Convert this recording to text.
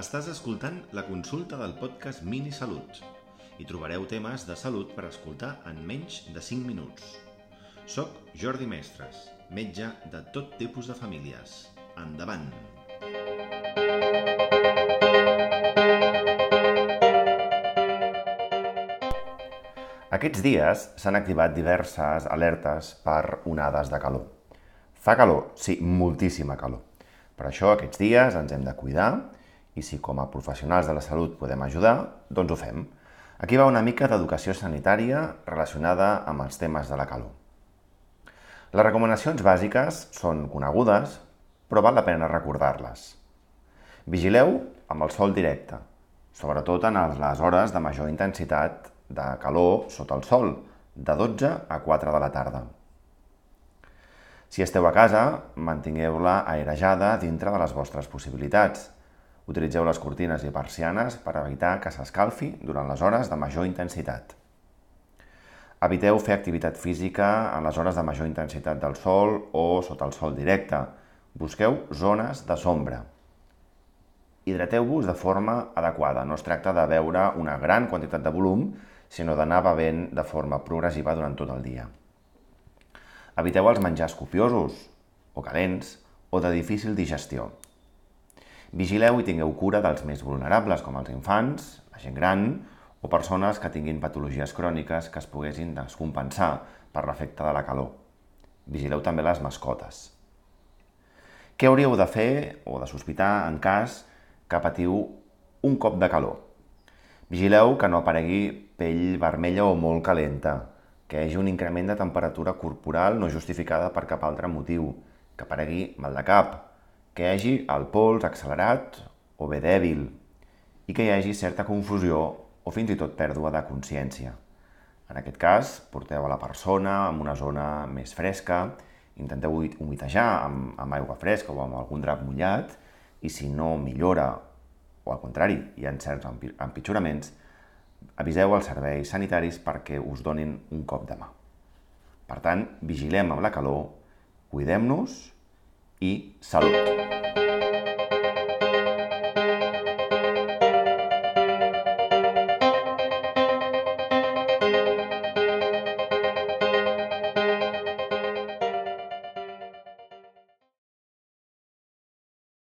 Estàs escoltant la consulta del podcast Mini Salut. Hi trobareu temes de salut per escoltar en menys de 5 minuts. Soc Jordi Mestres, metge de tot tipus de famílies. Endavant! Aquests dies s'han activat diverses alertes per onades de calor. Fa calor, sí, moltíssima calor. Per això aquests dies ens hem de cuidar i si com a professionals de la salut podem ajudar, doncs ho fem. Aquí va una mica d'educació sanitària relacionada amb els temes de la calor. Les recomanacions bàsiques són conegudes, però val la pena recordar-les. Vigileu amb el sol directe, sobretot en les hores de major intensitat de calor sota el sol, de 12 a 4 de la tarda. Si esteu a casa, mantingueu-la aerejada dintre de les vostres possibilitats. Utilitzeu les cortines i persianes per evitar que s'escalfi durant les hores de major intensitat. Eviteu fer activitat física en les hores de major intensitat del sol o sota el sol directe. Busqueu zones de sombra. Hidrateu-vos de forma adequada. No es tracta de beure una gran quantitat de volum, sinó d'anar bevent de forma progressiva durant tot el dia. Eviteu els menjars copiosos o calents o de difícil digestió. Vigileu i tingueu cura dels més vulnerables, com els infants, la gent gran o persones que tinguin patologies cròniques que es poguessin descompensar per l'efecte de la calor. Vigileu també les mascotes. Què hauríeu de fer o de sospitar en cas que patiu un cop de calor? Vigileu que no aparegui pell vermella o molt calenta, que hi hagi un increment de temperatura corporal no justificada per cap altre motiu, que aparegui mal de cap, que hi hagi el pols accelerat o bé dèbil, i que hi hagi certa confusió o fins i tot pèrdua de consciència. En aquest cas, porteu a la persona en una zona més fresca, intenteu humitejar amb, amb aigua fresca o amb algun drap mullat, i si no millora, o al contrari, hi ha certs empitjoraments, aviseu els serveis sanitaris perquè us donin un cop de mà. Per tant, vigilem amb la calor, cuidem-nos y salud.